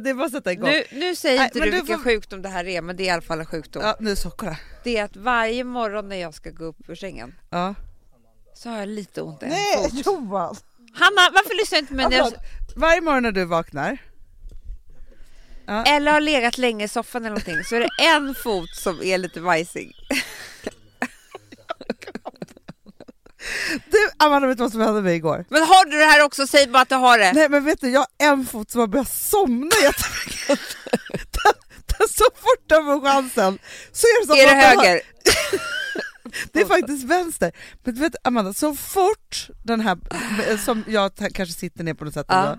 det är bara att sätta igång. Nu, nu säger Nej, inte men du du vilken får- sjukdom det här är, men det är i alla fall en sjukdom. Ja, nu så, kolla. Det är att varje morgon när jag ska gå upp ur sängen Ja. så har jag lite ont i en Nej, fot. Johan! Hanna, varför lyssnar du inte på mig jag... Varje morgon när du vaknar, Eller har legat länge i soffan eller någonting så är det en fot som är lite vajsig. du Amanda vet du vad som hände mig igår? Men har du det här också? Säg bara att du har det. Nej men vet du, jag har en fot som har börjat somna jättemycket. Den- den- så fort den får chansen så är det som Är det den har- höger? Det är faktiskt vänster. Men du vet Amanda, så fort den här, som jag kanske sitter ner på något sätt, Ja.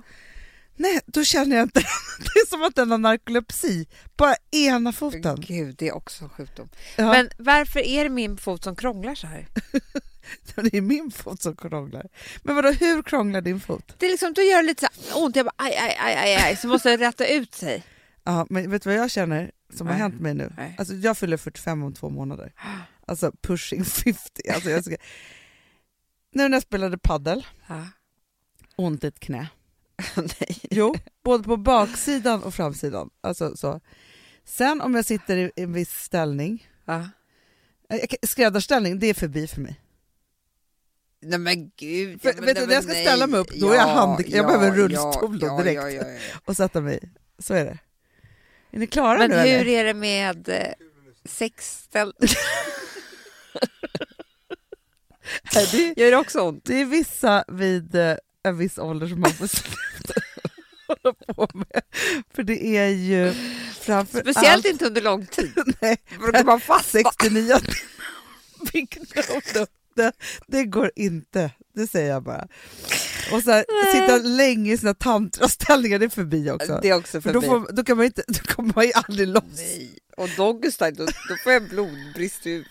Nej då känner jag inte, det är som att den har narkolepsi, bara ena foten. Gud, det är också en sjukdom. Ja, Men varför är det min fot som krånglar så här? Det är min fot som krånglar. Men vadå, hur krånglar din fot? Det är liksom, då gör det lite så här ont. Jag bara aj, aj, aj, aj, aj. Så måste jag rätta ut sig. Ja, men vet du vad jag känner som har Nej. hänt mig nu? Nej. Alltså jag fyller 45 om två månader. Alltså pushing 50. Alltså jag ska... Nu när jag spelade paddel, Ja. ont i ett knä. Nej. Jo, både på baksidan och framsidan. Alltså, så. Sen om jag sitter i en viss ställning, Ja. eh, skräddarställning, det är förbi för mig. Nej men gud. För- men vet du, nej, när jag ska men ställa mig upp, då är jag handikapp- jag behöver rullstol då ja, direkt. Ja, ja, ja, ja. och sätta mig. Så är det. Är ni klara Men nu hur eller? är det med eh, sexställ... Nej, det, Gör det också ont? det är vissa vid eh, en viss ålder som man får sluta hålla på med. För det är ju framför Speciellt allt... inte under lång tid. Nej, då man fast. 69 Big no, no. Det, det går inte, det säger jag bara. Och så här, sitta länge i sina tantraställningar, det är förbi också. Det är också För då, förbi. får, då, kan man inte, då kommer man ju aldrig loss. Nej. Och doggy style, då, då får jag blodbrist i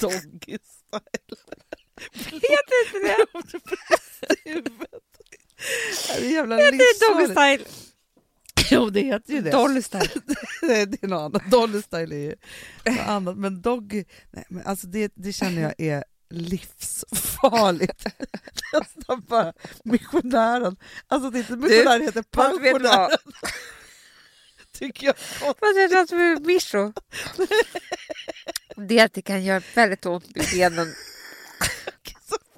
Doggy style. Heter inte det? Det är jävla Heter det doggy style? Jo, det heter ju det. Dolly style. Nej, det är något annat. Dolly style är ju något annat. Men doggy, nej, men alltså det, det känner jag är livsfarligt. Nästan bara missionären. Alltså det är inte missionär, det heter vet pensionären. Tycker jag. Vet du vad som? Det att det kan göra väldigt ont i benen. Så får vi det.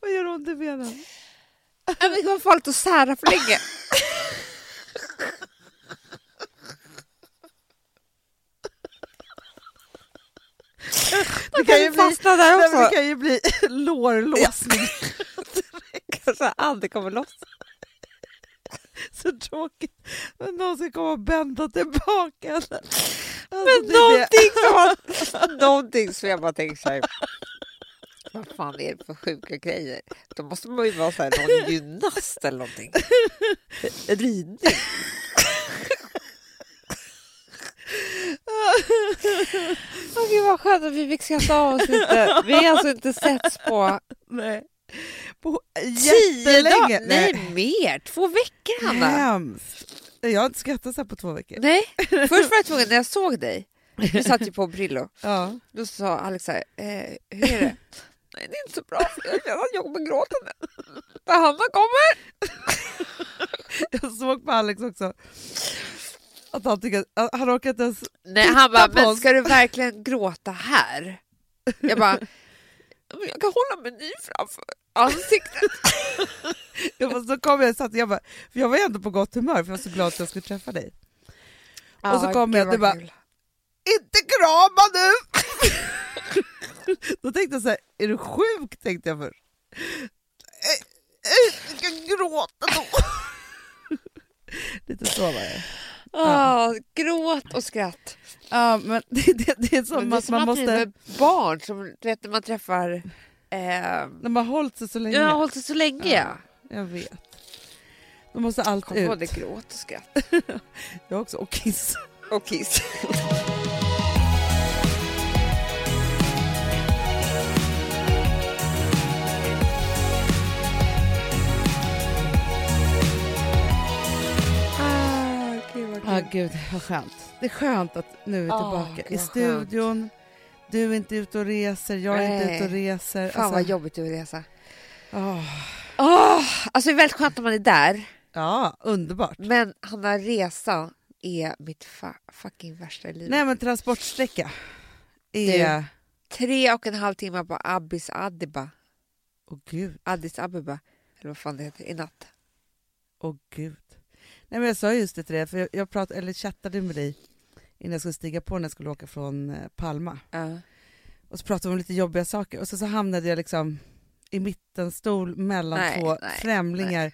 Vad gör ont i benen? Det kan vara farligt att sära för länge. Det kan ju bli, fastna där nej, men också. det kan ju bli lårlåsning. Kanske aldrig kommer loss. Så tråkigt. Men någon ska komma och bända tillbaka. Alltså, Men är det. någonting som, någonting som jag bara tänker så här. Vad fan är det för sjuka grejer? Då måste man ju vara så här, någon gymnast eller någonting. Ridning. Åh gud vad skönt att vi fick skratta av oss lite. Vi har alltså inte setts på Nej. På tio jättelänge. dagar. Nej mer, två veckor Hanna. Hemskt. Jag har inte skrattat så här på två veckor. Nej, först var jag tvungen när jag såg dig. Du satt ju på Brillo. Ja. Då sa Alex så här, eh, hur är det? Nej, det är inte så bra för jag känner att jag kommer gråta nu. När Hanna kommer. Jag såg på Alex också att han tycker att han orkar inte ens... Nej, han bara, men ska du verkligen gråta här? Jag bara, "Men jag kan hålla menyn framför ansiktet. Jag bara, så kom jag och satt, jag bara, för jag var ändå på gott humör för jag var så glad att jag skulle träffa dig. Och så kom jag, gud, du bara-. Inte krama nu! Då tänkte jag så här, är du sjuk? Tänkte jag först. Jag ska gråta då. Lite så var det. Ah, gråt och skratt. Ja, men det, det, det är som det är att som man måste... är barn som du vet när man träffar... Eh, När man har hållit sig så länge. har hållit det så länge. Ja. Jag vet. Då måste allt Kom ut. det, gråt och skratt. Jag också. Och kiss. Och kiss. Kul. gud vad skönt. Det är skönt att nu är vi Ah, tillbaka gud, i studion. Du är inte ute och reser, jag är inte Nej. ute och reser. Fan Alltså, vad jobbigt att resa. Åh, Åh, alltså det är väldigt skönt när man är där. ja, underbart. Men här resan är mitt fucking värsta i livet. Nej men transportsträcka är... Tre och en halv timme på Addis Abeba. Åh gud, Addis Abeba. Eller vad fan det heter. I natt. åh gud. Nej men jag sa just det till dig, för jag, jag pratade, eller chattade med dig innan jag skulle stiga på när jag skulle åka från eh, Palma. Ja. Och så pratade vi om lite jobbiga saker och så, så hamnade jag liksom i mittenstol mellan Nej, två nej, främlingar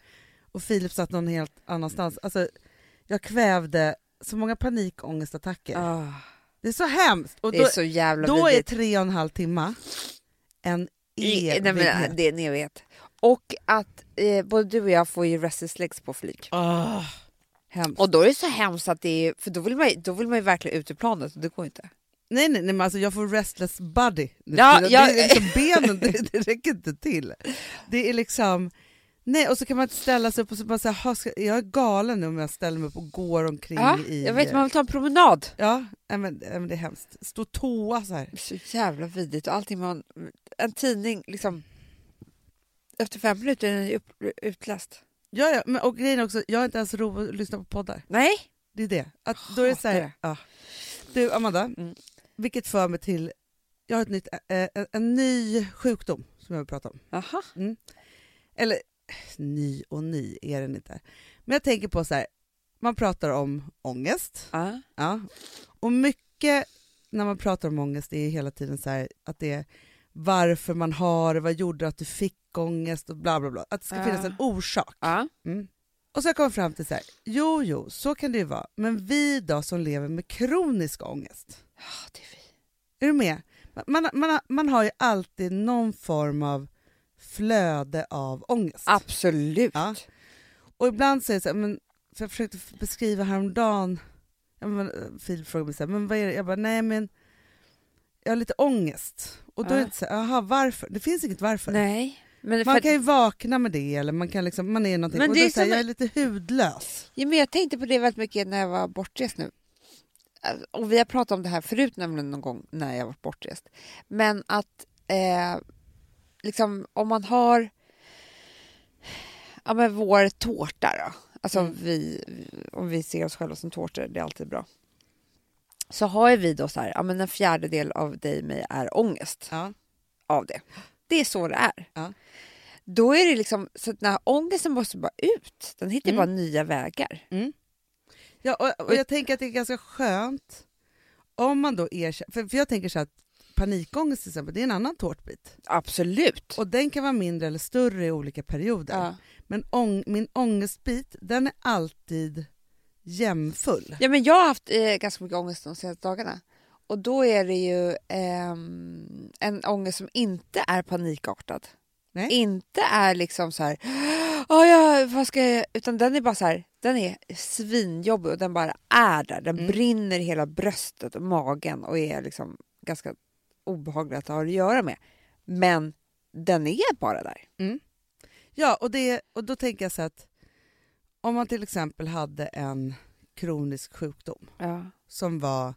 och Filip satt någon helt annanstans. Alltså, jag kvävde så många panikångestattacker. Ah, Det är så hemskt! Och det då, är så jävla då är vidrigt. tre och en halv timme en I- nej, evighet. men, Det är en evighet. Och att eh, både du och jag får ju restless legs på flyg. Åh, hemskt. Och då är det så hemskt att det är, för då vill man, då vill man ju verkligen ut ur planet och det går inte. Nej, nej, nej men alltså jag får restless body. Ja, för tiden. ja. Det är liksom benen, det, det räcker inte till. Det är liksom... Nej, och så kan man inte ställa sig upp och så bara säga, "Ha, ska- jag är galen nu om jag ställer mig upp och går omkring Ja, i... jag vet, man vill ta en promenad. Ja, men, men det är hemskt. Stå toa så här. Så jävla vidrigt och allting man, en tidning liksom efter fem minuter är den utläst. Ja, ja, men, och grejen också, jag har inte ens ro att lyssna på poddar. Nej, Det är det. Att, då är det så här, ja. Du, Amanda, Mm. vilket för mig till... Jag har ett nytt, eh, en, en ny sjukdom som jag vill prata om. aha. Eller ny och ny är den inte. Men jag tänker på så här, man pratar om ångest. Ja. Ja. Och mycket när man pratar om ångest är hela tiden så här att det är varför man har vad gjorde att du fick ångest och bla bla bla. Att det ska finnas en orsak. Mm. Och så har jag kommit fram till så här, jo jo, så kan det ju vara. Men vi då som lever med kronisk ångest, Ja, det är vi. är du med? Man, man, man, har ju alltid någon form av flöde av ångest. Absolut. Ja. Och ibland säger jag så här, men, för jag försökte beskriva häromdagen, eh, Filip frågade mig så här, men vad är det? Jag bara, nej men jag har lite ångest. Och då är det inte så jaha varför? Det finns inget varför. Nej. Men, Man för, kan ju vakna med det eller man kan liksom, man är någonting. Men och det då är så här, som- jag är lite hudlös. ja, men jag tänkte på det väldigt mycket när jag var bortrest nu. Alltså, Och vi har pratat om det här förut nämligen någon gång när jag var bortrest. Men att eh, liksom om man har ja, men vår tårta då. Alltså Mm. vi, om vi ser oss själva som tårtor, det är alltid bra. Så har vi då så här, ja men en fjärdedel av dig och mig är ångest. Ja. av det. Det är så det är. Ja. Då är det liksom, så att den här ångesten måste bara ut. Den hittar Mm. bara nya vägar. Ja, och, och jag tänker att det är ganska skönt om man då erkänner, för, för jag tänker så att panikångest till exempel, det är en annan tårtbit. Absolut. Och den kan vara mindre eller större i olika perioder. ja. Men ång, min ångestbit, den är alltid jämnfull. ja, men jag har haft eh, ganska mycket ångest de senaste dagarna. Och då är det ju ehm, en ångest som inte är panikartad. Nej. Inte är liksom så här, "Åh, ja, vad ska jag... utan den är bara så här, den är svinjobbig och den bara är där. Den Mm. brinner i hela bröstet och magen och är liksom ganska obehaglig att ha att göra med. Men den är bara där. Ja, och, det, och då tänker jag så att om man till exempel hade en kronisk sjukdom Ja. som var,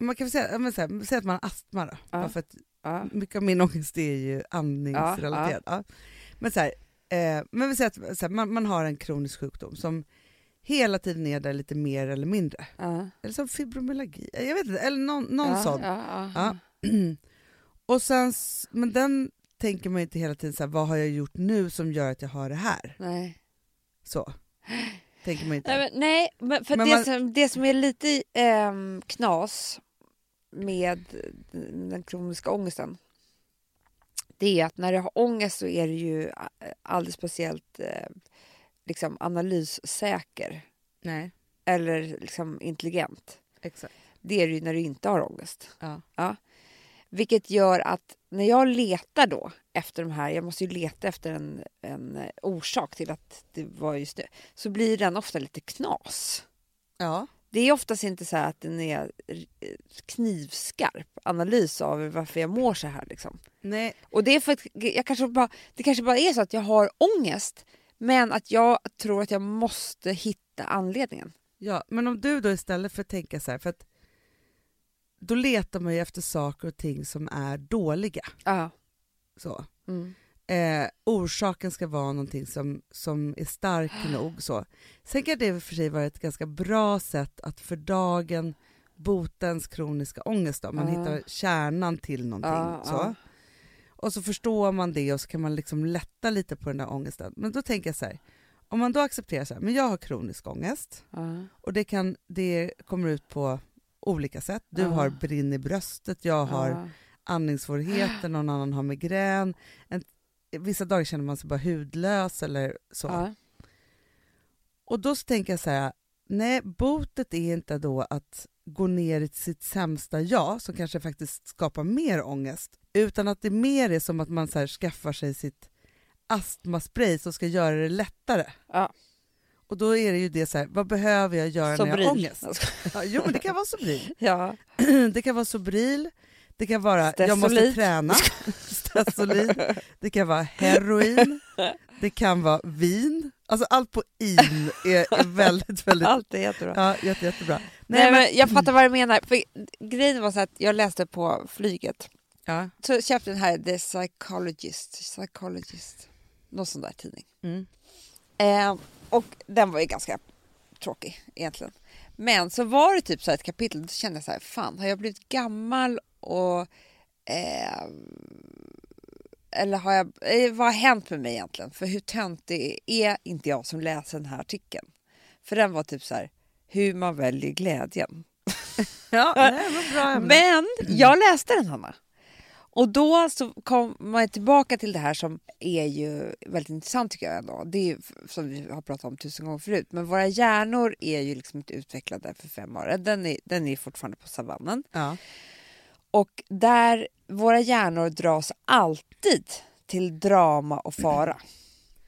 man kan säga, men här, säg att man har astma då, Ja. för att Ja. mycket av min ångest är ju andningsrelaterad. Men så här, eh, men vi säger att här, man, man har en kronisk sjukdom som hela tiden är där lite mer eller mindre. Eller som fibromyalgi, jag vet inte, eller någon, någon sån. Och sen, men den tänker man ju inte hela tiden så här, vad har jag gjort nu som gör att jag har det här? Nej. Så. Tänker man inte. Nej, men, nej, men för Men det, man- som, det som är lite ehm, knas med den kroniska ångesten det är att när du har ångest så är du ju eh, alldeles speciellt eh, liksom analyssäker Nej, eller liksom intelligent. exakt. Det är du ju när du inte har ångest. Ja. Vilket gör att när jag letar då efter de här, jag måste ju leta efter en, en orsak till att det var just det, så blir den ofta lite knas. Ja. Det är oftast inte så att den är knivskarp analys av varför jag mår så här. Liksom. Nej, Och det är för att jag kanske bara, det kanske bara är så att jag har ångest men att jag tror att jag måste hitta anledningen. ja, men om du då istället för att tänka så här, för att då letar man ju efter saker och ting som är dåliga. Ja. Så. Mm. Eh, orsaken ska vara någonting som, som är stark nog. Så. Sen kan det för sig vara ett ganska bra sätt att för dagen bota ens kroniska ångest. Då. Man Ja. hittar kärnan till någonting. Ja, så. Och så förstår man det och så kan man liksom lätta lite på den där ångesten. Men då tänker jag så här, om man då accepterar så här, men jag har kronisk ångest och det, kan, det kommer ut på olika sätt. Du har brinn i bröstet, jag har. Andningssvårigheter, någon annan har migrän. En, vissa dagar känner man sig bara hudlös eller så. Ja. Och då tänker jag så här, nej, botet är inte då att gå ner i sitt sämsta jag, som kanske faktiskt skapar mer ångest, utan att det mer är som att man så här skaffar sig sitt astmaspray som ska göra det lättare. Ja. Och då är det ju det så här, vad behöver jag göra när jag har Sobril. ångest? Ja, jo, men det kan vara Sobril. Ja. Det kan vara Sobril, det kan vara jag måste träna, Stesolid, det kan vara heroin, det kan vara vin. Alltså allt på in är väldigt, väldigt... Allt är jättebra. Ja, jätte, jättebra. Nej, men jag fattar vad du menar. För grejen var så att jag läste på flyget. Ja. Så köpte den här The Psychologist. Psychologist. Någon sån där tidning. Mm. Eh, och den var ju ganska tråkig egentligen. Men så var det typ så ett kapitel, då kände jag så här, fan har jag blivit gammal och eh, eller har jag, eh, vad har hänt med mig egentligen? För hur töntig är inte jag som läser den här artikeln? För den var typ så här, hur man väljer glädjen. Ja, nej, bra ämne. Men jag läste den Hanna. Och då så kom man tillbaka till det här som är ju väldigt intressant tycker jag ändå. Det är ju som vi har pratat om tusen gånger förut. Men våra hjärnor är ju liksom inte utvecklade för fem år. Den är, den är fortfarande på savannen. Ja. Och där våra hjärnor dras alltid till drama och fara.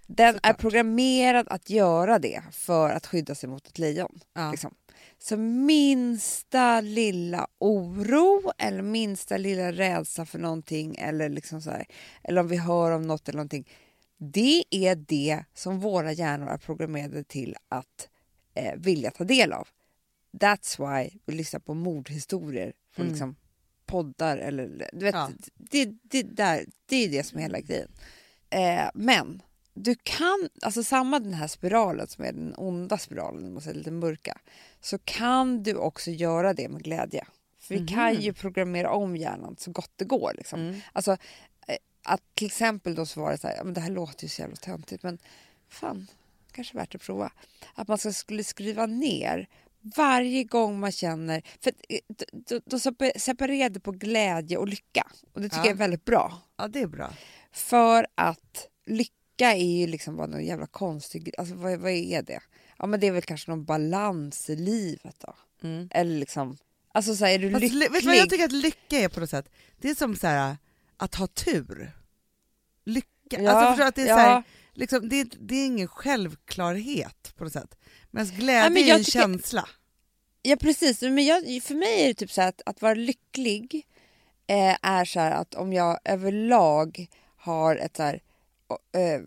Den är Såklart. programmerad att göra det för att skydda sig mot ett lejon. Ja. Liksom. Så minsta lilla oro eller minsta lilla rädsla för någonting eller, liksom så här, eller om vi hör om något eller någonting. Det är det som våra hjärnor är programmerade till att eh, vilja ta del av. That's why vi lyssnar på mordhistorier på Mm. liksom poddar eller du vet, Ja. det, det, där, det är det som är hela grejen. Eh, men du kan, alltså samma den här spiralen som är den onda spiralen, den måste säga lite mörka, så kan du också göra det med glädje. För vi kan Mhm. ju programmera om hjärnan så gott det går. Liksom. Mm. Alltså, eh, att till exempel då så var det så här, men det här låter ju så jävla töntigt men fan, kanske värt att prova. Att man ska, skulle skriva ner varje gång man känner, för att, eh, då, då, då sepa- separerar det på glädje och lycka och det tycker Ja. jag är väldigt bra. ja, det är bra. För att lycka är ju liksom bara någon jävla konstig. Alltså vad, vad är det? Ja men det är väl kanske någon balans i livet då. Mm. Eller liksom, alltså så här, är du Fast, lycklig? ly- vet du vad jag tycker att lycka är på något sätt? Det är som så här, att ha tur. Lycka. Ja, alltså förstår du att det är ja. så här, liksom, det, det är ingen självklarhet på något sätt. Medan glädje Ja, men är en tycker- känsla. Ja precis, men jag, för mig är det typ så här att, att vara lycklig eh, är så här att om jag överlag har ett så här, eh,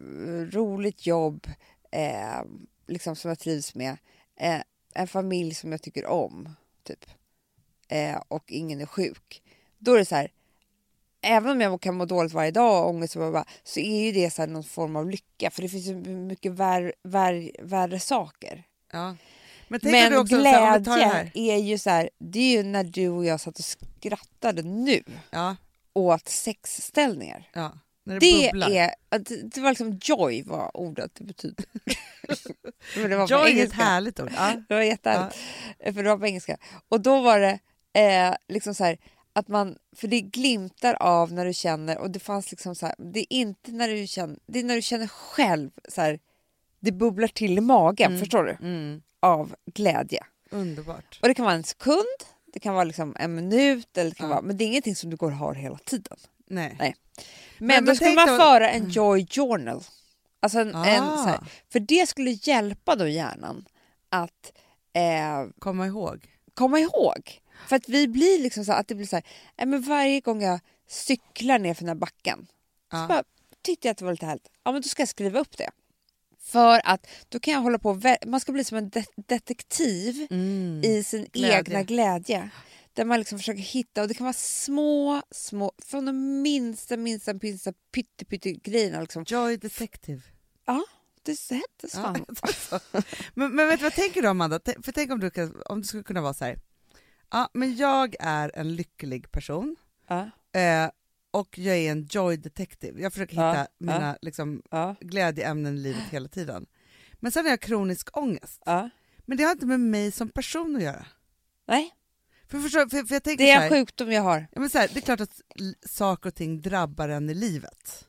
roligt jobb eh, liksom som jag trivs med, eh, en familj som jag tycker om typ eh, och ingen är sjuk. Då är det så här, även om jag kan må dåligt varje dag och ångest och bara, så är ju det så här någon form av lycka för det finns ju mycket vär, vär, värre saker. Ja. Men Men också, det glädje här. är ju så här, det är ju när du och jag satt och skrattade nu Ja, åt sexställningar. ja. Det, Det, är, det det var liksom joy vad ordet betyder. Men det var Joy är ett härligt ord. Ja. Det var jättehärligt. För det var på engelska. Och då var det eh, liksom så här att man, för det glimtar av när du känner och det fanns liksom så här, det är inte när du känner, det är när du känner själv så här, det bubblar till i magen, Mm. förstår du? Mm. Av glädje. Underbart. Och det kan vara en sekund, det kan vara liksom en minut, eller det kan Ja. vara, men det är ingenting som du går och har hela tiden. Nej. Nej. Men, Men- då skulle tänk man då- föra en joy journal. Alltså en, en, Ah. så här, för det skulle hjälpa då hjärnan att eh, Komma ihåg. komma ihåg. För att vi blir liksom så att det blir så här, "Nej, men varje gång jag cyklar ner för den här backen så Ja. bara, tyckte jag att det var lite härligt. Ja men då ska jag skriva upp det. För att då kan jag hålla på, man ska bli som en de- detektiv Mm. i sin Glädje. egna glädje. där man liksom försöker hitta, och det kan vara små, små, från de minsta, minsta, minsta pytte, pytte grejerna. Liksom. Joy Detective. Ja, det hette Ja, fan. alltså. men, men vet du, vad tänker du Amanda? För tänk om du, kan, om du skulle kunna vara så här. Ja, men jag är en lycklig person Ja, eh, och jag är en joy detective. Jag försöker hitta Ja, mina liksom, ja, glädjeämnen i livet hela tiden. Men sen har jag kronisk ångest. ja. Men det har inte med mig som person att göra. Nej, För, förstå, för, för jag tänker det är en sjukdom jag har. ja, men så här, Det är klart att saker och ting drabbar en i livet.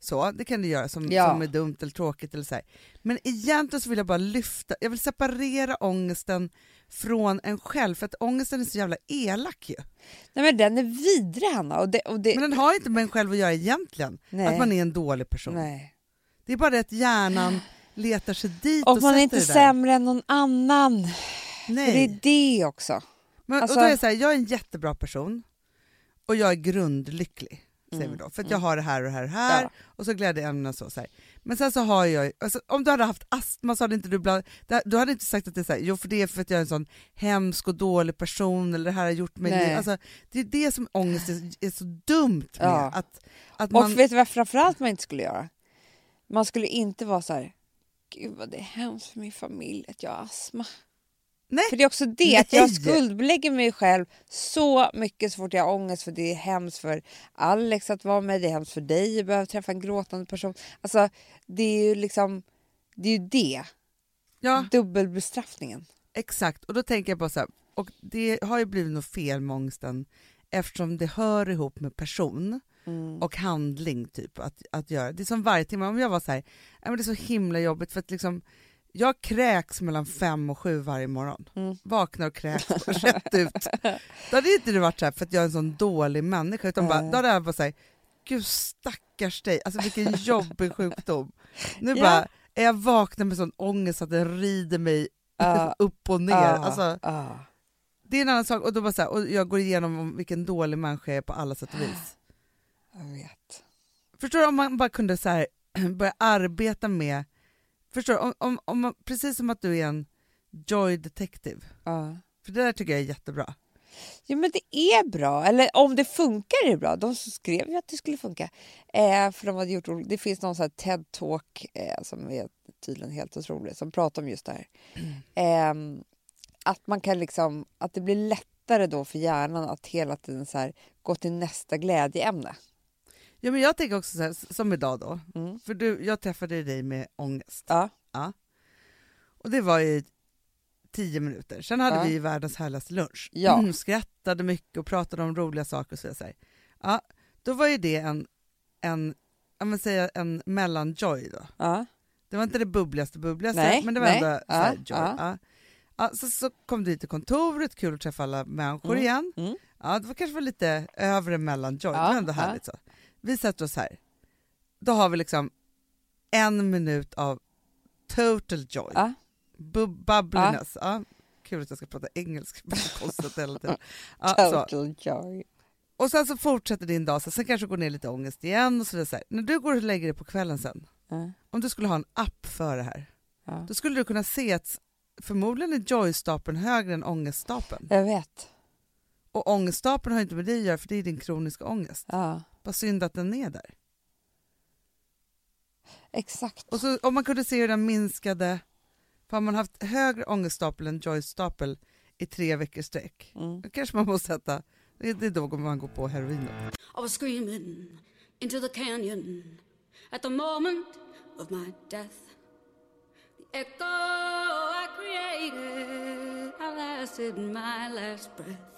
Så, det kan det göra som, Ja. som är dumt eller tråkigt. Eller så här. Men egentligen så vill jag bara lyfta, jag vill separera ångesten från en själv, för att ångesten är så jävla elak ju. Nej, men den är vidrig, Hanna. Och det, och det, Men den har inte med en själv att göra egentligen, nej, att man är en dålig person. nej. Det är bara det att hjärnan letar sig dit och, Och man är inte det sämre än någon annan. Nej. det är det också. Men, Alltså- och då är det så här, jag är en jättebra person och jag är grundlycklig. Säger Mm, vi då, för att mm. jag har det här och det här och här Ja. och så glädjeämnen och så, så här. Men sen så har jag, alltså, om du hade haft astma så hade inte du bland, du hade inte sagt att det är så här, jo för det är för att jag är en sån hemsk och dålig person eller det här har gjort mig, Nej. alltså, det är det som ångest är, är så dumt med. Ja. Att, att Och man, vet du vad framförallt man inte skulle göra? Man skulle inte vara så här, gud vad det är hemskt för min familj att jag har astma. Nej. För det är också det, att jag skuldbelägger mig själv så mycket så fort jag har ångest för det är hemskt för Alex att vara med, det är hemskt för dig att behöva träffa en gråtande person. Alltså det är ju liksom, det är ju det, ja, dubbelbestraffningen. exakt. Och då tänker jag bara så här, och det har ju blivit något fel med ångesten eftersom det hör ihop med person. Mm. och handling typ att, att göra. Det är som varje timme, om jag var så här, "Nej, men det är så himla jobbigt för att liksom, jag kräks mellan fem och sju varje morgon. Mm. Vaknar och kräks rätt ut. Då hade inte det varit så här för att jag är en sån dålig människa, utan bara, Nej. då hade jag bara såhär, gud stackars dig, alltså vilken jobbig sjukdom. Nu Ja. bara, är jag vaknar med sån ångest att den rider mig Ja. upp och ner. Ja, Alltså, ja. det är en annan sak, och, då bara så här, och jag går igenom om vilken dålig människa jag är på alla sätt och vis. Jag vet. Förstår du om man bara kunde så här, börja arbeta med, förstår du, om, om, om precis som att du är en joy detective, Ja. för det där tycker jag är jättebra. Ja men det är bra, eller om det funkar är det bra. De skrev ju att det skulle funka. Eh, för de hade gjort, det finns någon sån här TED-talk eh, som är tydligen helt otrolig som pratar om just det här. Eh, att man kan liksom, att det blir lättare då för hjärnan att hela tiden så här, gå till nästa glädjeämne. Ja, men jag tänker också så här, som idag då, Mm. för du, jag träffade dig med ångest, Ja. och det var i tio minuter. Sen hade Ja. vi världens härligaste lunch. Ja. Mm, skrattade mycket och pratade om roliga saker och så vidare. Ja, då var ju det en, en, jag vill säga en mellanjoy då. Ja. Det var inte det bubbligaste bubbligaste, Nej, men det var nej. ändå så Ja, här, joy. ja. Ja. Ja, så, så kom du hit till kontoret, kul att träffa alla människor Mm, igen. mm. Ja, det var kanske var lite övre mellanjoy, Ja, det var ändå ja. härligt. Så. Vi sätter oss här. Då har vi liksom en minut av total joy. Ja. Bu- bubbliness. Ja. Kul att jag ska prata engelska, så konstigt hela tiden. Ja, så. Total joy. Och sen så fortsätter din dag, så sen kanske går ner lite ångest igen. Och så, så här. När du går och lägger dig på kvällen sen, Ja. om du skulle ha en app för det här, Ja. då skulle du kunna se att förmodligen är joy-stapeln högre än ångeststapeln. Jag vet. Och ångeststapeln har inte med dig att göra för det är din kroniska ångest. Ja. Vad synd att den är där. Exakt. Och så, om man kunde se hur den minskade, för har man haft högre ångeststapel än joy-stapel i tre veckors sträck, Mm. då kanske man måste sätta, det är då man går på heroinet. I was screaming into the canyon at the moment of my death. The echo I created outlasted my last breath.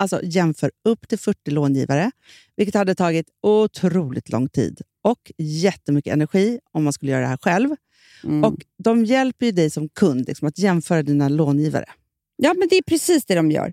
alltså, jämför upp till 40 långivare, vilket hade tagit otroligt lång tid och jättemycket energi om man skulle göra det här själv. Mm. Och De hjälper ju dig som kund liksom, att jämföra dina långivare. Ja, men det är precis det de gör.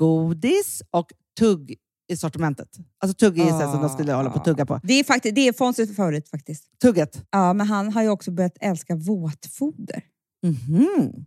godis och tugg i sortimentet. Alltså tugg är ah. som de skulle hålla på att tugga på. Det är, faktiskt, det är Fonzies favorit faktiskt. Tugget. Ja, men han har ju också börjat älska våtfoder. Det Han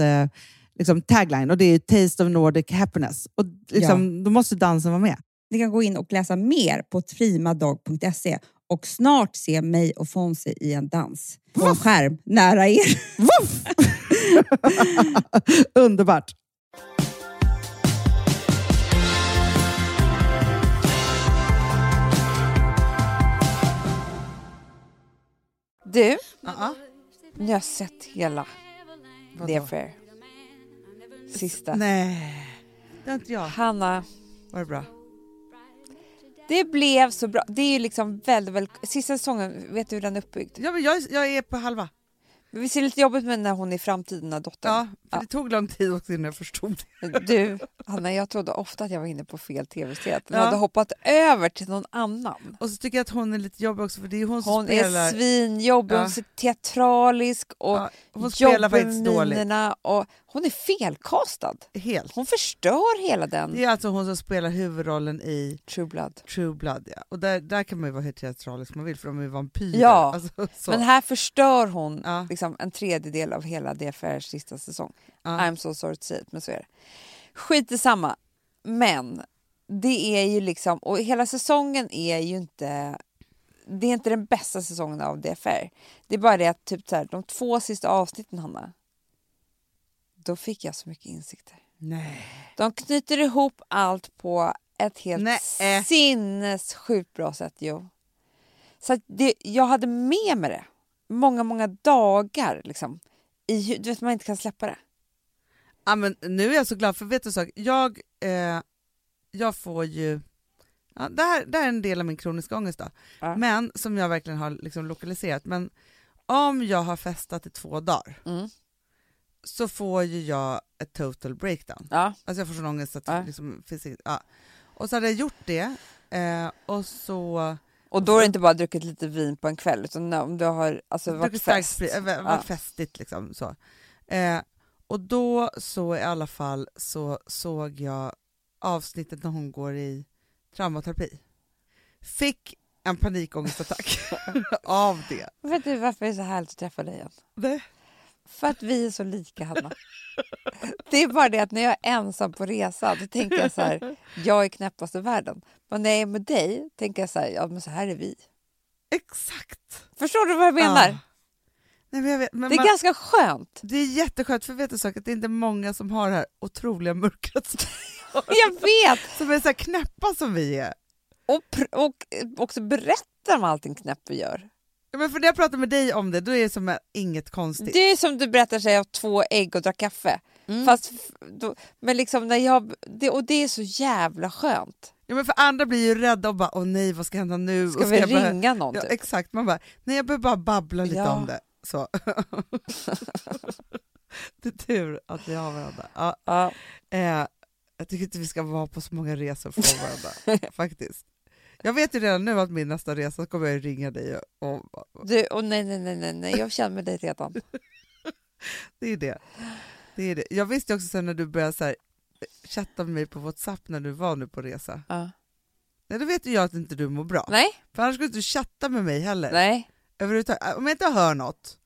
eh, liksom tagline och det är Taste of Nordic Happiness. Och liksom, Då måste dansen vara med. Ni kan gå in och läsa mer på primadog.se och snart se mig och Fonzie i en dans på en skärm nära er. Underbart! Du, Ja, nu har jag sett hela Vadå? The Affair. Sista. Nej, det har inte jag. Hanna, Var det bra? det blev så bra. Det är ju liksom väldigt, väldigt... Sista säsongen, vet du hur den är uppbyggd? Ja, men jag, jag är på halva. Men Vi ser lite jobbigt med när hon är framtiden, när dottern... Ja, för det tog lång tid också innan jag förstod det. Du, Hanna, jag trodde ofta att jag var inne på fel tv-serie. Att Ja. hade hoppat över till någon annan. Och så tycker jag att hon är lite jobbig också för det är hon som Hon spelar. är svinjobbig, Ja. hon är teatralisk och Ja, hon spelar faktiskt dåligt. och hon är felkastad. Helt. Hon förstör hela den Det är alltså hon som spelar huvudrollen i True Blood. True Blood. Ja. Och där, där kan man ju vara hur teatralisk man vill för de är ju vampyrer. Ja, Alltså, så. Men här förstör hon Ja. liksom en tredjedel av hela Affairs sista säsong. Ja. I'm so sorry to say it, men så är det. Skit i samma. Men det är ju liksom, och hela säsongen är ju inte det är inte den bästa säsongen av Affair. Det är bara det att typ så här, de två sista avsnitten, Hanna, då fick jag så mycket insikter. Nej. De knyter ihop allt på ett helt Nej. sinnessjukt bra sätt. Jo. Så det, jag hade med mig det många, många dagar. Liksom, i, du vet, man inte kan släppa det. Ja, men nu är jag så glad för vet du en sak? Jag, eh, jag får ju... Ja, det, här, det här är en del av min kroniska ångest då. Ja. Men som jag verkligen har liksom lokaliserat. Men om jag har festat i två dagar Mm. Så får ju jag ett total breakdown. Ja. Alltså jag får sån ångest att Ja. liksom finns inget, ja. Och så hade jag gjort det eh, och så Och då är det inte bara druckit lite vin på en kväll, utan om du har alltså, varit fest. sprit, äh, varit Ja. festigt liksom så. Eh, och då så i alla fall så såg jag avsnittet när hon går i traumaterapi. fick en panikångestattack av det. Vet du varför det är så härligt att träffa dig igen? det. För att vi är så lika, Hanna. Det är bara det att när jag är ensam på resa då tänker jag så här, jag är knäppast i världen. Men när jag är med dig tänker jag så här, ja men så här är vi. Exakt. Förstår du vad jag menar? Ja. Nej, men jag vet, men Det är man, ganska skönt. det är jätteskönt, för vet du sak, att det är inte många som har det här otroliga mörkret som, Jag vet! som är så här knäppa som vi är. Och, och också berättar om allting knäpp vi gör. Ja, men för när jag pratar med dig om det, då är det som inget konstigt. Det är som du berättar sig av två ägg och drack kaffe. Mm. Fast, då, men liksom när jag, det, och det är så jävla skönt. Ja, men för andra blir ju rädda och bara, åh nej, vad ska hända nu? Ska och vi jag bara- ringa någon? Ja, typ? exakt, man bara, nej jag behöver bara babbla lite Ja. om det. Så. det är tur att vi har varandra. Ja, Ja. eh, jag tycker inte vi ska vara på så många resor från varandra, faktiskt. Jag vet ju redan nu att min nästa resa kommer jag ringa dig och, Du, och nej, nej, nej, nej, nej, jag känner dig redan. det är det. det är det. Jag visste också sen när du började så här, chatta med mig på Whatsapp när du var nu på resa. Ja. Nej, då vet ju jag att inte du mår bra. Nej, För annars skulle du chatta med mig heller. nej. Överhuvudtaget. Om jag inte hör något,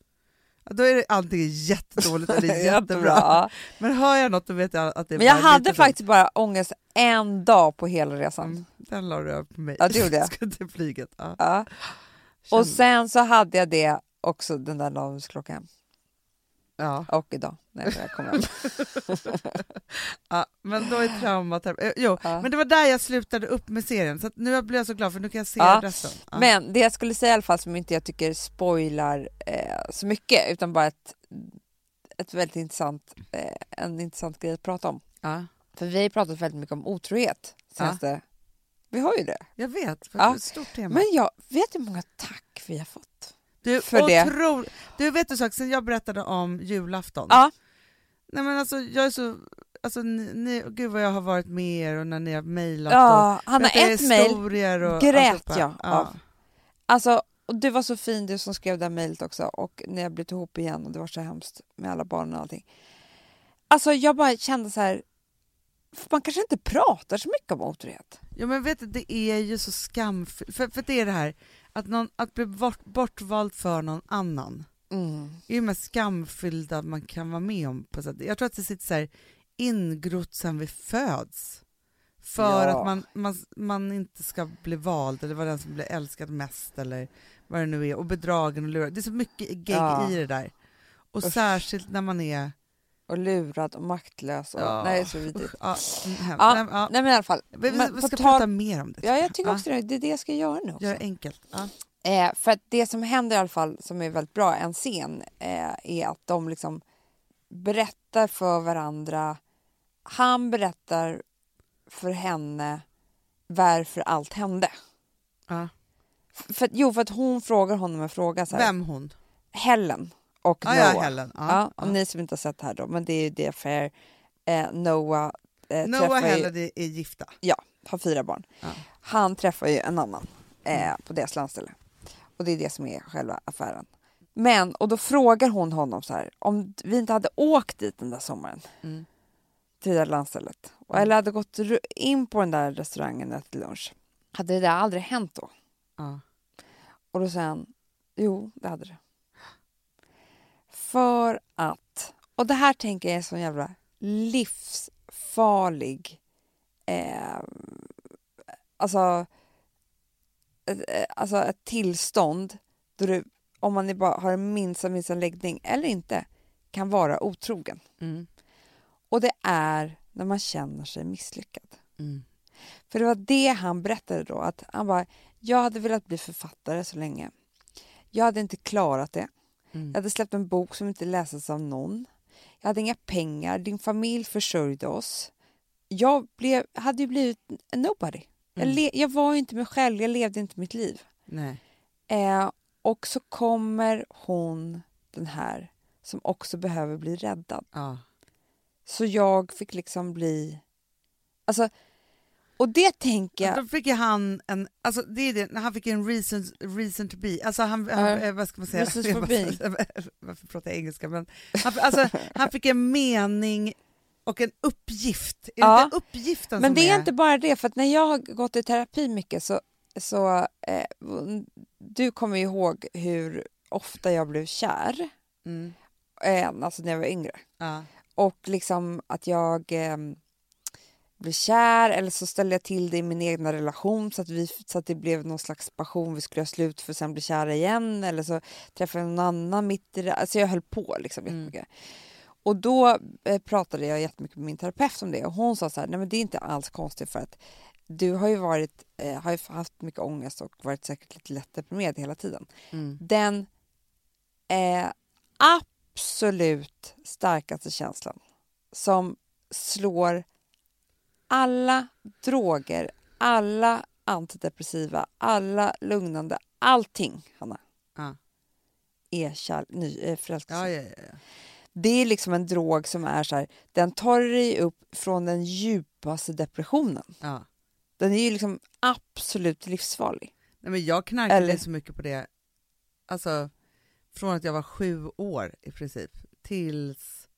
då är det antingen jättedåligt eller jättebra. Men hör jag något då vet jag att det är Men jag hade faktiskt bara ångest en dag på hela resan. Mm, Den la du över på mig. Ja, det gjorde jag. Skulle till flyget. Ja. Ja. Och sen så hade jag det också den där dagen vi skulle åka hem. Ja. Och idag när jag kom hem. ja, men då är traumat... här- eh, Jo, Ja. men det var där jag slutade upp med serien. Så nu blir jag så glad för nu kan jag se Ja, resten. Ja. Men det jag skulle säga i alla fall som inte jag tycker spoilar eh, så mycket utan bara ett, ett väldigt intressant, eh, en intressant grej att prata om. ja. För vi har pratat väldigt mycket om otrohet senaste... Vi har ju det. Jag vet, för det är ett stort tema. Men jag vet hur många tack vi har fått. Du, för det. otro... du vet du sak, sen jag berättade om julafton. Ja. Nej men alltså jag är så... Alltså, ni, ni, gud vad jag har varit med er och när ni har mejlat och Ja, Hanna, berättat ett mejl historier och grät jag Ja. av. Alltså, och du var så fin du som skrev det här mejlet också och när jag blivit ihop igen och det var så hemskt med alla barnen och allting. Alltså jag bara kände så här, för man kanske inte pratar så mycket om otrohet. Ja men vet du, det är ju så skamfyllt. För, för det är det här, att, någon, att bli bort, bortvald för någon annan Mm. är ju mest skamfyllda man kan vara med om. På sätt. Jag tror att det sitter så här ingrott sen vi föds. För Ja. att man, man, man inte ska bli vald eller vara den som blir älskad mest eller vad det nu är. Och bedragen och lurad. Det är så mycket gegg Ja. i det där. Och Usch. särskilt när man är... Och lurad och maktlös. Och, Ja. Nej, det är så vidrigt. Ja, mm. Ja, Nej, ja. Nej men i alla fall. Vi, vi, vi ska tal- prata mer om det. Ja, jag tycker också det. Det är det jag ska göra nu också. Gör det enkelt. Eh, för att det som händer i alla fall, som är väldigt bra, en scen, eh, är att de liksom berättar för varandra. Han berättar för henne varför allt hände. För, jo, för att hon frågar honom en fråga. Så här, Vem hon? Helen och Ja, Noah. ja, Helen. Ja, Ja, ja. och ni som inte har sett det här då, men det är ju det för eh, Noah eh, Noah ju, Helen är, är gifta. har fyra barn. Ja. Han träffar ju en annan eh, Mm. på deras landställe. Och det är det som är själva affären. Men, och då frågar hon honom så här, om vi inte hade åkt dit den där sommaren Mm. till det där landstället och, Mm. eller hade gått in på den där restaurangen och ätit lunch, hade det där aldrig hänt då? Ja. Och då säger han, jo det hade det. För att, och det här tänker jag är en sån jävla livsfarlig, eh, alltså, eh, alltså ett tillstånd då du, om man bara har en minsta, minsta läggning eller inte, kan vara otrogen. Mm. Och det är när man känner sig misslyckad. Mm. För det var det han berättade då. Att han bara, jag hade velat bli författare så länge. Jag hade inte klarat det. Mm. Jag hade släppt en bok som inte läses av någon. Jag hade inga pengar. Din familj försörjde oss. Jag blev, hade ju blivit nobody. Jag, Mm. le, jag var inte mig själv. Jag levde inte mitt liv. Eh, och så kommer hon, den här, som också behöver bli räddad. Ja. Så jag fick liksom bli... Alltså, och det tänker jag... Då fick ju han en, alltså det är det, han fick en reason, reason to be, alltså han, han eh, vad ska man säga? For being. Varför pratar jag engelska? Men han, alltså, han fick en mening och en uppgift. Är Ja. det uppgiften Men som det är inte bara det, för att när jag har gått i terapi mycket så så eh, du kommer ju ihåg hur ofta jag blev kär, Mm. eh, alltså när jag var yngre. Ja. Och liksom att jag eh, blev kär eller så ställde jag till det i min egna relation så att, vi, så att det blev någon slags passion. Vi skulle göra slut för sen bli kära igen eller så träffade jag någon annan mitt i det. Alltså jag höll på liksom Mm. jättemycket. Och då eh, pratade jag jättemycket med min terapeut om det och hon sa så här, nej men det är inte alls konstigt för att du har ju varit, eh, har ju haft mycket ångest och varit säkert lite lätt deprimerad hela tiden. Mm. Den eh, absolut starkaste känslan som slår alla droger, alla antidepressiva, alla lugnande, allting, Hanna, Ja. är kär, ny, eh, förälskelse. Ja, ja. Det är liksom en drog som är så här, den tar dig upp från den djupaste depressionen. Den är ju liksom absolut livsfarlig. Nej, men jag knarkade Eller- så mycket på det, alltså från att jag var sju år i princip tills,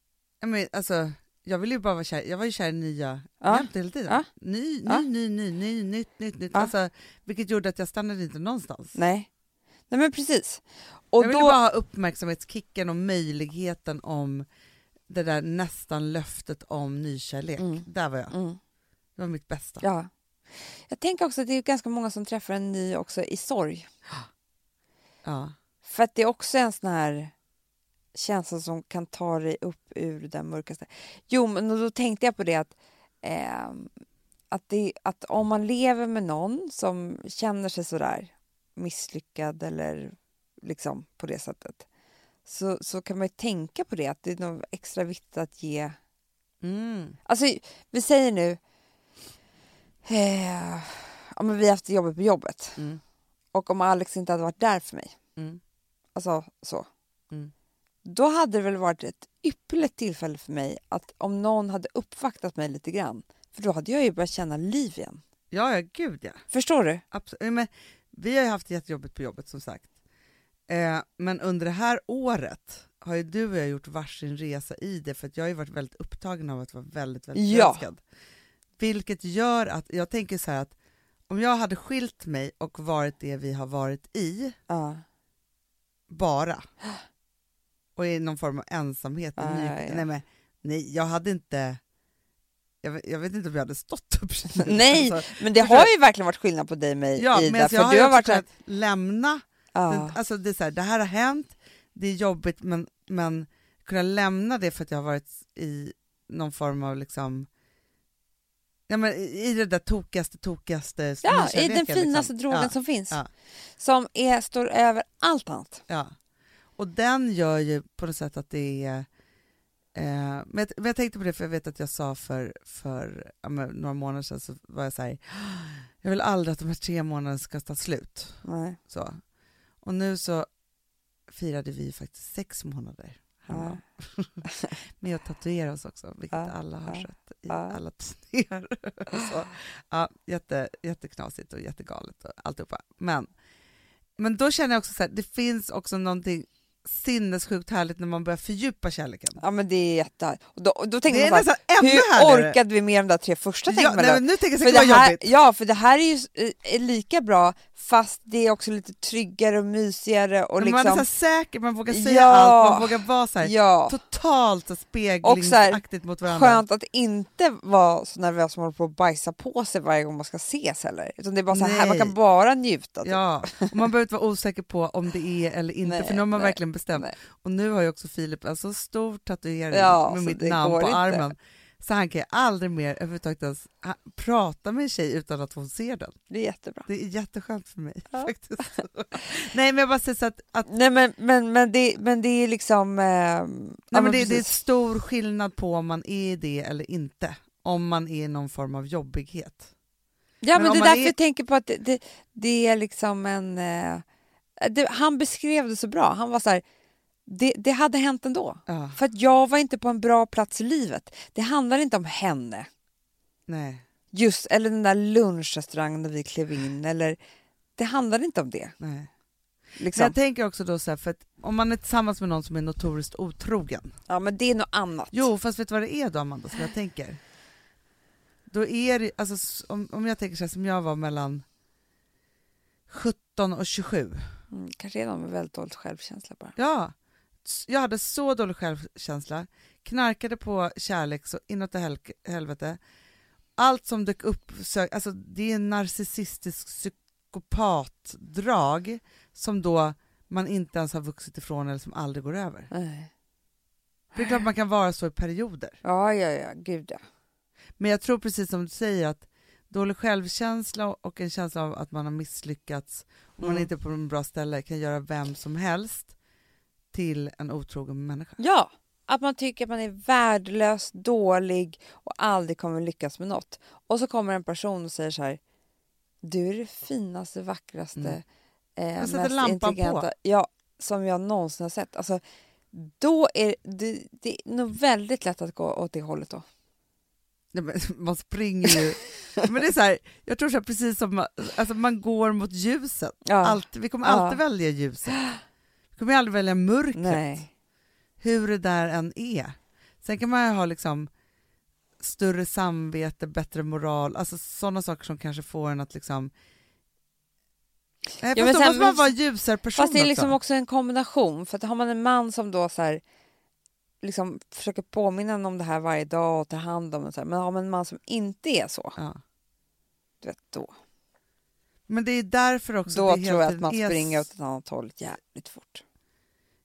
jag, men, alltså, jag ville ju bara vara kär, jag var ju kär i nya Ja. jämt hela tiden. Ja. Ny, ny, Ja. ny, ny, ny, nytt, nytt, nytt. Ja. Alltså, vilket gjorde att jag stannade inte någonstans. Nej, Nej men precis. Och jag ville då, bara ha uppmärksamhetskicken och möjligheten om det där nästan löftet om nykärlek. Mm. Där var jag. mm, Det var mitt bästa. ja. Jag tänker också att det är ganska många som träffar en ny också i sorg. Ja. För att det är också en sån här känsla som kan ta dig upp ur den mörkaste. Jo, men då tänkte jag på det att, ehm, att, det, att om man lever med någon som känner sig sådär misslyckad eller liksom på det sättet så, så kan man ju tänka på det, att det är något extra viktigt att ge Mm. Alltså, vi säger nu... Eh, ja, men vi har haft det jobbigt på jobbet. Mm. Och om Alex inte hade varit där för mig, Mm. alltså så. Mm. Då hade det väl varit ett ypperligt tillfälle för mig att om någon hade uppvaktat mig lite grann. För då hade jag ju börjat känna liv igen. Ja, ja, gud ja. Förstår du? Absolut. Men vi har ju haft det jättejobbigt på jobbet som sagt. Eh, men under det här året har ju du och jag gjort varsin resa i det för att jag har ju varit väldigt upptagen av att vara väldigt, väldigt Ja. förälskad. Vilket gör att, jag tänker så här att om jag hade skilt mig och varit det vi har varit i, Ja. bara, och i någon form av ensamhet, Ja, ny, ja, ja. Nej, men, nej, jag hade inte, jag, vet- jag vet inte om jag hade stått upp. Nej, Alltså, Men det har ju verkligen varit skillnad på dig och mig, ja, Ida. men För jag har du har varit så här, lämna. Den, alltså det, är så här, det här har hänt, det är jobbigt, men, men kunna lämna det för att jag har varit i någon form av liksom Ja, men i det där tokigaste, tokigaste ja, i den nykärleken, finaste liksom. drogen ja, som finns. ja. Som är, står över allt annat. ja. Och den gör ju på något sätt att det är eh, men, jag, men jag tänkte på det för jag vet att jag sa för, för ja, några månader sedan så var jag så här, jag vill aldrig att de här tre månaderna ska ta slut. Nej. Så. Och nu så firade vi faktiskt sex månader hemma. med att tatuera oss också, vilket Ja, alla har ja, sett i ja. alla tidningar. så, ja, jätte, jätteknasigt och jättegalet och alltihopa. Men, men då känner jag också så här, det finns också någonting sinnessjukt härligt när man börjar fördjupa kärleken. Ja men det är jätte... Och då, och då tänker Det man så här, hur härligare. orkade vi med de där tre första? Ja, nej, men nu tänker jag för att det här, jobbigt. ja, för det här är ju eh, är lika bra fast det är också lite tryggare och mysigare och Men Man är så liksom... här säker, man vågar säga Ja. allt, man vågar vara så här, Ja, totalt så så speglingsaktigt mot varandra. skönt att inte vara så nervös som håller på att bajsa på sig varje gång man ska ses heller. Utan det är bara så här, Nej. man kan bara njuta. typ. Ja, och man behöver inte vara osäker på om det är eller inte, Nej, för nu har man nej, verkligen bestämt. nej. Och nu har ju också Filip en så stor tatuering Ja, med mitt namn på inte. armen, så han kan ju aldrig mer överhuvudtaget ens prata med en tjej utan att hon ser den. Det är jättebra. Det är jätteskönt för mig Ja. faktiskt. Nej men jag bara säger så att, att Nej men, men, men, det, men det är liksom... Eh, ja, nej, men det, det är stor skillnad på om man är det eller inte. Om man är i någon form av jobbighet. Ja, Men men, det är därför är- jag tänker på att det, det, det är liksom en... Eh, det, han beskrev det så bra. Han var så här, det, det hade hänt ändå. Ja, För att jag var inte på en bra plats i livet. Det handlar inte om henne. nej, Just, eller den där lunchrestaurangen där vi klev in. Eller, det handlar inte om det. nej. Liksom. jag tänker också då så här, för att om man är tillsammans med någon som är notoriskt otrogen, Ja, men det är något annat. Jo, fast vet du vad det är då Amanda, som jag tänker? Då är det, alltså om, om jag tänker så här som jag var mellan 17 och 27. Mm, kanske är någon med väldigt dålig självkänsla bara. Ja, jag hade så dålig självkänsla, knarkade på kärlek så inåt hel helvete. Allt som dök upp, sö- alltså det är en narcissistisk psykopatdrag som då man inte ens har vuxit ifrån eller som aldrig går över. Nej. Det är klart man kan vara så i perioder. Ja, ja, ja, gud ja. Men jag tror precis som du säger att dålig självkänsla och en känsla av att man har misslyckats och man Mm. inte är på en bra ställe kan göra vem som helst till en otrogen människa. Ja, att man tycker att man är värdelös, dålig och aldrig kommer lyckas med något. Och så kommer en person och säger så här. Du är det finaste, vackraste, Mm. eh, Jag mest intelligenta på. Ja, som jag någonsin har sett. Alltså, då är det, det är nog väldigt lätt att gå åt det hållet då. Nej, men man springer ju. men det är så här, jag tror så här, precis som man, alltså man går mot ljuset. Ja. Alltid, vi kommer Ja. alltid välja ljuset. Vi kommer aldrig välja mörkret, Nej. hur det där än är. Sen kan man ju ha liksom större samvete, bättre moral, alltså sådana saker som kanske får en att liksom Nej, Ja, fast men då sen- måste man vara ljusare person Fast det är liksom också. också en kombination. För att har man en man som då så här, liksom försöker påminna en om det här varje dag och ta hand om det. Så här, men man en man som inte är så, Ja. du vet, då, Men det är därför också då tror jag att man är springer åt ett annat håll jävligt fort.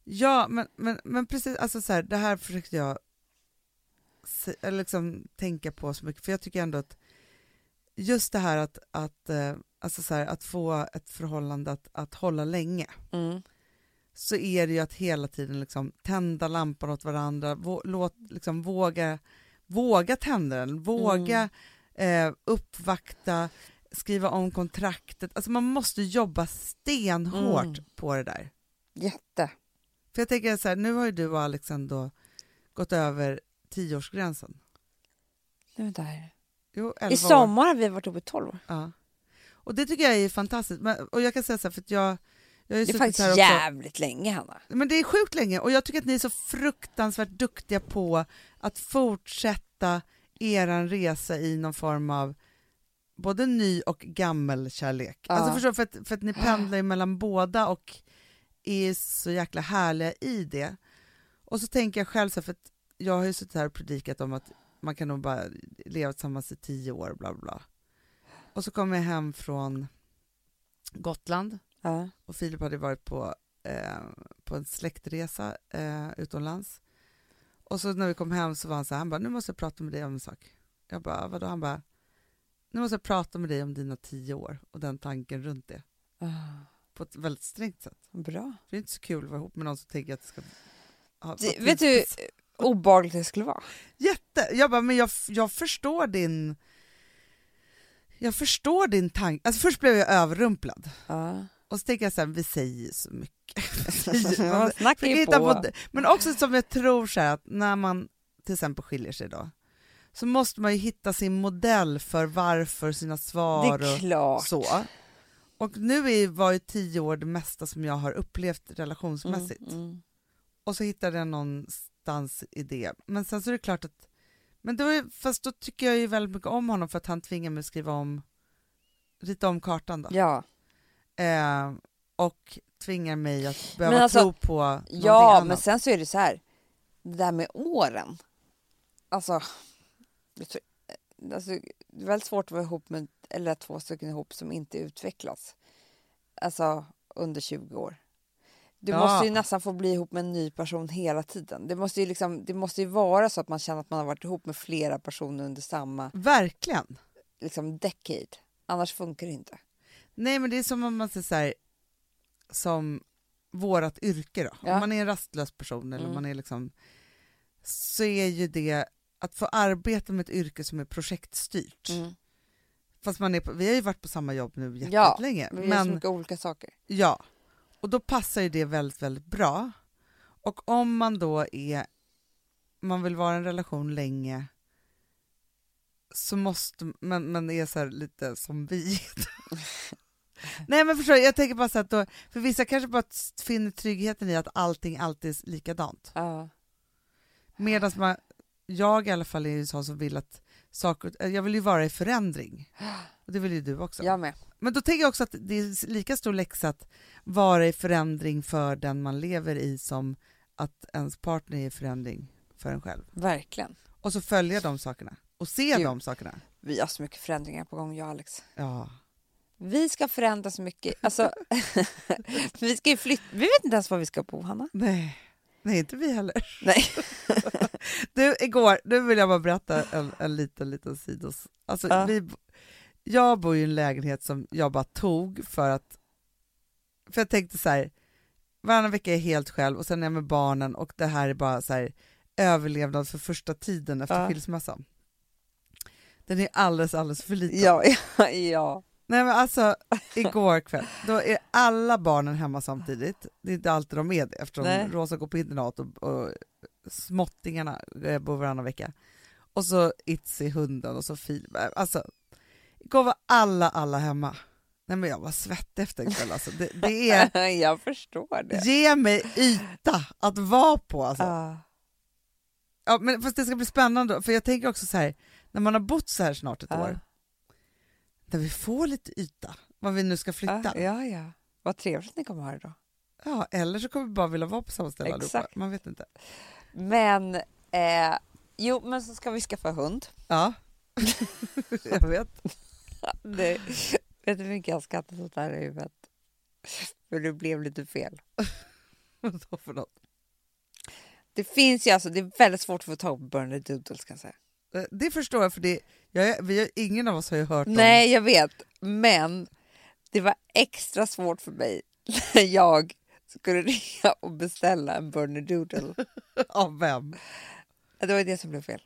Ja, men, men, men precis, alltså så här, det här försökte jag se, liksom tänka på så mycket, för jag tycker ändå att just det här att, att, eh, alltså så här, att få ett förhållande att, att hålla länge, Mm. Så är det ju att hela tiden liksom tända lampan åt varandra, vå, låt, liksom våga, våga tända den, våga eh, uppvakta, skriva om kontraktet. Alltså man måste jobba stenhårt Mm. på det där. Jätte. För jag tänker så här, nu har ju du och Alex ändå gått över tioårsgränsen. Nu där. Jo, I 11 år. sommar har vi varit uppe i 12 år. Ja. Och det tycker jag är fantastiskt. Men, och jag kan säga så här, för att jag, Det är faktiskt jävligt länge, Hanna. Men det är sjukt länge och jag tycker att ni är så fruktansvärt duktiga på att fortsätta eran resa i någon form av både ny och gammel kärlek. Ja. Alltså förstår, för, att, för att ni pendlar ju mellan båda och är så jäkla härliga i det. Och så tänker jag själv så här, för att jag har ju suttit här och predikat om att man kan nog bara leva tillsammans i tio år, bla bla. Och så kommer jag hem från Gotland Ja. och Filip hade varit på, eh, på en släktresa eh, utomlands. Och så när vi kom hem så var han så här, han bara, nu måste jag prata med dig om en sak. Jag bara, vadå? Han bara, nu måste jag prata med dig om dina tio år och den tanken runt det. Ah, På ett väldigt strängt sätt. Bra. För det är inte så kul att vara ihop med någon som tänker att det ska... ha- Det, vet du hur obehagligt det skulle vara? Jätte! Jag bara, men jag, jag förstår din... Jag förstår din tanke. Alltså först blev jag överrumplad. Ja. Och så tänker jag så här, vi säger så mycket. Man hitta på. på. Men också som jag tror så här att när man till exempel skiljer sig då, så måste man ju hitta sin modell för varför sina Det svar och så. Och nu är, var ju tio år det mesta som jag har upplevt relationsmässigt. Mm, mm. Och så hittade jag någonstans i det. Men sen så är det klart att, men då är, fast då tycker jag ju väldigt mycket om honom för att han tvingar mig att skriva om, rita om kartan då. Ja. Eh, och tvingar mig att behöva alltså, tro på någonting Ja, men sen så är det så här. Det där med åren. Alltså, tror, alltså det är väldigt svårt att vara ihop med, eller två stycken ihop som inte utvecklas. Alltså under 20 år. Du Ja. måste ju nästan få bli ihop med en ny person hela tiden. Det måste ju, liksom, det måste ju vara så att man känner att man har varit ihop med flera personer under samma Verkligen. liksom, decade. Annars funkar det inte. Nej, men det är som om man säger så här, som vårat yrke då. Ja. Om man är en rastlös person eller Mm. man är liksom, så är ju det att få arbeta med ett yrke som är projektstyrt. Mm. Fast man är på, vi har ju varit på samma jobb nu Ja, jättelänge. Vi gör så men mycket olika saker. ja, och då passar ju det väldigt, väldigt bra. Och om man då är, man vill vara i en relation länge så måste man, man är så lite som vi. Nej men förstår jag tänker bara så att då, för vissa kanske bara finner tryggheten i att allting alltid är likadant. Ja. Medan man, jag i alla fall är ju sån som vill att saker, jag vill ju vara i förändring. Och det vill ju du också. Jag med. Men då tänker jag också att det är lika stor läxa att vara i förändring för den man lever i som att ens partner är i förändring för en själv. Verkligen. Och så följa de sakerna och se Gud. de sakerna. Vi har så mycket förändringar på gång, jag och Alex. Ja. Vi ska förändra så mycket. Alltså, vi ska ju flytta. Vi vet inte ens var vi ska bo, Hanna. Nej. Nej, inte vi heller. Nej. Du, igår, nu vill jag bara berätta en, en liten, liten sidos. Alltså, Ja. vi, jag bor i en lägenhet som jag bara tog för att... För jag tänkte så här, varannan vecka är jag helt själv och sen är jag med barnen och det här är bara så här överlevnad för första tiden efter Ja. skilsmässan. Den är alldeles, alldeles för liten. Ja, ja, ja. Nej men alltså, igår kväll, då är alla barnen hemma samtidigt. Det är inte alltid de är det eftersom Nej. Rosa går på internat och, och småttingarna eh, bor varannan vecka. Och så Itzy, hunden och så Filip. Alltså, igår var alla, alla hemma. Nej men jag var svettig efter en kväll alltså. Det, det är, Jag förstår det. ge mig yta att vara på alltså. Ja. Ja, men fast det ska bli spännande, för jag tänker också så här, när man har bott så här snart ett Ja. år, när vi får lite yta, vad vi nu ska flytta. Ja, ja, ja. Vad trevligt att ni kommer ha det då. Ja, eller så kommer vi bara vilja vara på samma ställe allihopa. Exakt. Man vet inte. Men, eh, jo, men så ska vi skaffa hund. Ja, jag vet. Det, vet du hur mycket jag har skrattat åt det här i huvudet? För det blev lite fel. Vadå för något? Det finns ju alltså, det är väldigt svårt att få tag på Burner Doodles kan jag säga. Eh, Det förstår jag, för det, jag, vi ingen av oss har ju hört om... Nej, jag vet. Men det var extra svårt för mig när jag skulle ringa och beställa en Burner Doodle. Av vem? Det var det som blev fel.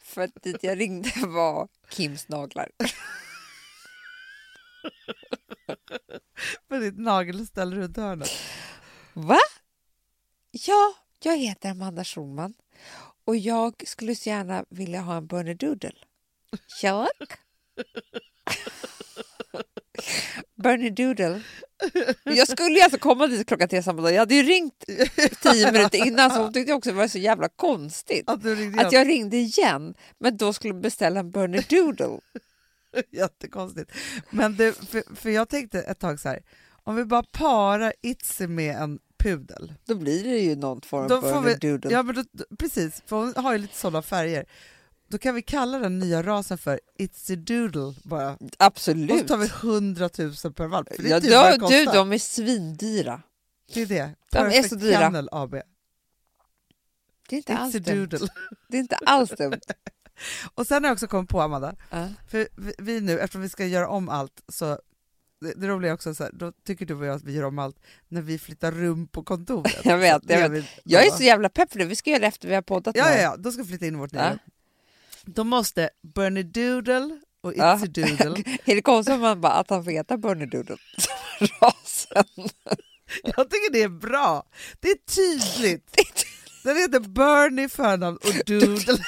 För att dit jag ringde var Kims naglar. För ditt nagelställ runt hörnet. Va? Ja, jag heter Amanda Schulman och jag skulle så gärna vilja ha en Burner Doodle. Jag? Burner Doodle. Jag skulle ju alltså komma dit klockan tre samma dag. Jag hade ju ringt tio minuter innan så hon tyckte också det var så jävla konstigt. Att Att jag ringde igen men då skulle beställa en Burner Doodle. Jättekonstigt. Men du, för, för jag tänkte ett tag så här, om vi bara parar Itzy med en pudel. Då blir det ju någon form Då av vi- Doodle. Ja, men då, precis, för hon har ju lite sådana färger. Då kan vi kalla den nya rasen för Itzy Doodle bara. Och så Absolut. tar vi 100 000 per valp. Är Ja, typ då, du, de är svindyra. Det är det. De är Perfect så dyra. Kennel AB. Det är inte alls Itzy dumt. Det är inte alls dumt. Och sen har jag också kommit på, Amanda, Ja. för vi, vi nu, eftersom vi ska göra om allt, så det, det roliga är också så här, då tycker du och jag att vi gör om allt när vi flyttar rum på kontoret. Jag vet, jag vet. Jag är så jävla pepp för det. Vi ska göra det efter vi har poddat Ja, ja, ja, då ska vi flytta in i vårt nya Ja. Då måste Bernie Doodle och Ja. Itzy Doodle, Är det konstigt man bara att han får heta Burner Doodle? Rasen. jag tycker det är bra. Det är tydligt. Den heter Bernie förnamn och Doodle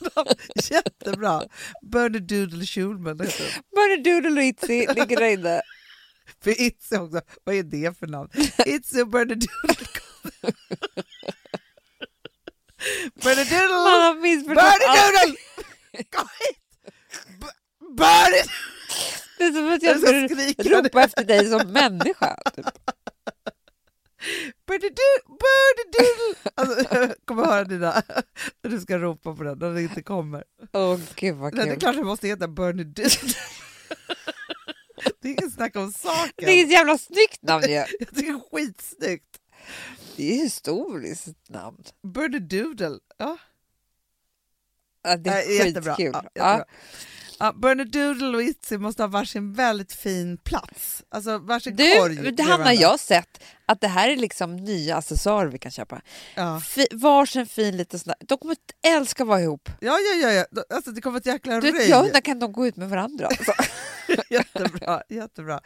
efternamn. Jättebra. Bernie Doodle Schulman heter. Burner Doodle och Itzy ligger där inne. För Itzy också, vad är det för namn? Itzy och Bernie Doodle. Bernie Man Doodle! har missförstått Bernie allt. Doodle! Kom hit! B- Bernie! Det är som att Jag skulle ropa efter dig som människa. Typ. Bernie Doodle! Bernie Doodle! Alltså, jag kommer höra dina, när du ska ropa på den, när det inte kommer. Åh gud vad Nej, det är kul. klart det måste heta Bernie Doodle. Det är inget snack om saken. Det är ett jävla snyggt namn ju. Jag tycker det är skitsnyggt. Det är historiskt namn. Bernie Doodle. Ja. Ja, det är jättebra. skitkul. Ja, jättebra. Ja, Bernie Doodle och Itzy måste ha varsin väldigt fin plats. Alltså varsin korg. Du, det bredvid Hanna, jag har sett att det här är liksom nya accessoarer vi kan köpa. Ja. Fi, varsin fin liten sån där. De kommer att älska att vara ihop. Ja, ja, ja, ja. Alltså, det kommer ett jäkla Du, röj. jag undrar, kan de gå ut med varandra? Alltså. jättebra, jättebra.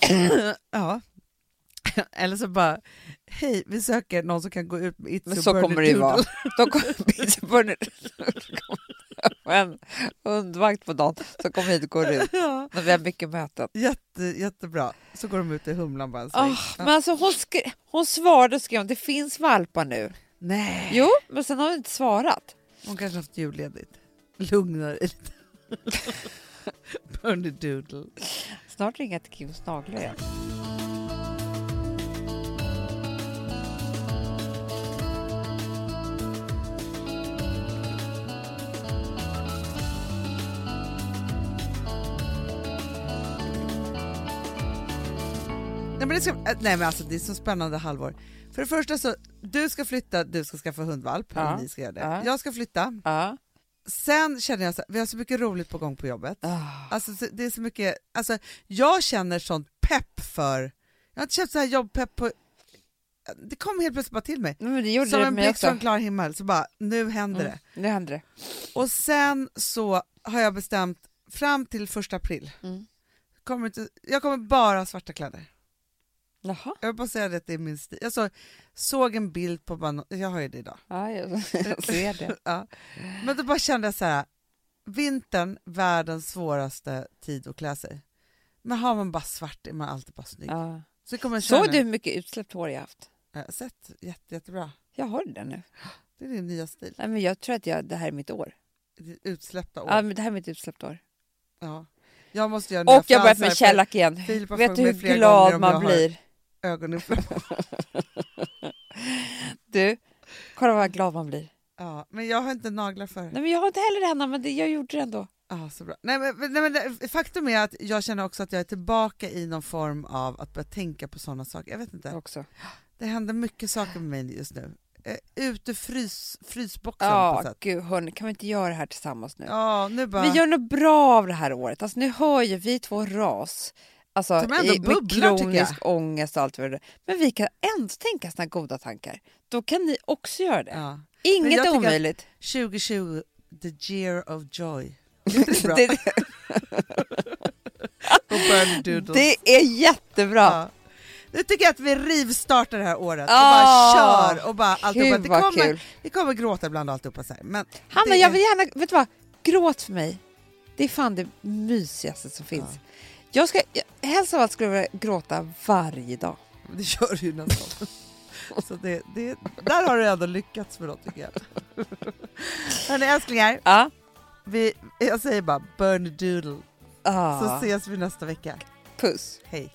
ja. Eller så bara, hej, vi söker någon som kan gå ut med Itzy Men så kommer det ju vara. De kommer en hundvakt på dagen som kommer hit och går ut Ja, när vi har mycket möten. jätte, jättebra. Så går de ut i Humlan bara en sväng. Oh, men alltså hon, hon svarade och skrev det finns valpar nu. Nej. Jo, men sen har hon inte svarat. Hon kanske haft julledigt. Lugna dig lite. Bernie Doodle. Snart ringer jag till Kims naglar igen. Nej men, det ska, äh, nej men alltså det är så spännande halvår. För det första så, du ska flytta, du ska skaffa hundvalp, Ja. ni ska göra det. Ja. Jag ska flytta. Ja. Sen känner jag så vi har så mycket roligt på gång på jobbet. Ah. Alltså så- det är så mycket, alltså jag känner sånt pepp för, jag har inte känt så här jobbpepp på, det kom helt plötsligt bara till mig. Men det gjorde Som det en blixt från klar himmel, så bara nu händer Mm, det. nu händer det. Och sen så har jag bestämt, fram till första april, Mm. kommer inte, jag kommer bara ha svarta kläder. Jaha. Jag vill bara säga att det är min stil. Jag så, såg en bild på, bara, jag har ju det idag. Ja, jag, jag ser det. Ja. Men då bara kände jag så här, vintern, världens svåraste tid att klä sig. Men har man bara svart är man alltid bara snygg. Ja. Så kommer Såg du hur mycket utsläppt hår jag haft? Jag har sett, jätte, jättebra. Jag har det nu. Det är din nya stil. Nej, men jag tror att jag, det här är mitt år. Utsläppta år. Ja, men det här är mitt utsläppta år. Ja. Jag måste göra Och jag har börjat med för shellack igen. Vet du hur glad man blir? Ögoninflammation. Du, kolla vad glad man blir. Ja, men jag har inte naglar för Nej, men jag har inte heller det Hanna, men det, jag gjorde det ändå. Ja, så bra. Nej, men, nej, men faktum är att jag känner också att jag är tillbaka i någon form av att börja tänka på sådana saker. Jag vet inte. Också. Det händer mycket saker med mig just nu. Eh, Ut ur frys, frysboxen på Ja, något sätt. gud hörni, kan vi inte göra det här tillsammans nu? Ja, nu bara... Vi gör något bra av det här året. Alltså, nu hör ju vi två ras. Alltså, i, med bubblar, jag. kronisk ångest och allt vad det är. Men vi kan ändå tänka såna goda tankar. Då kan ni också göra det. ja. Inget är omöjligt. 2020, the year of joy. Är det bra? Det, Och det är jättebra. Ja. Nu tycker jag att vi rivstartar det här året och Ah, bara kör och bara alltihopa. Det kommer, kul. vi kommer gråta ibland och alltihopa så här. Men Hanna, det jag är- vill gärna, vet du vad? Gråt för mig. Det är fan det mysigaste som finns. Jag ska, jag, helst av allt skulle jag vilja gråta varje dag. Det gör du ju nästan. Så det, det, där har du ändå lyckats med något tycker jag. Hörni älsklingar, Ja. vi, jag säger bara burn doodle Ah, så ses vi nästa vecka. puss. Hej!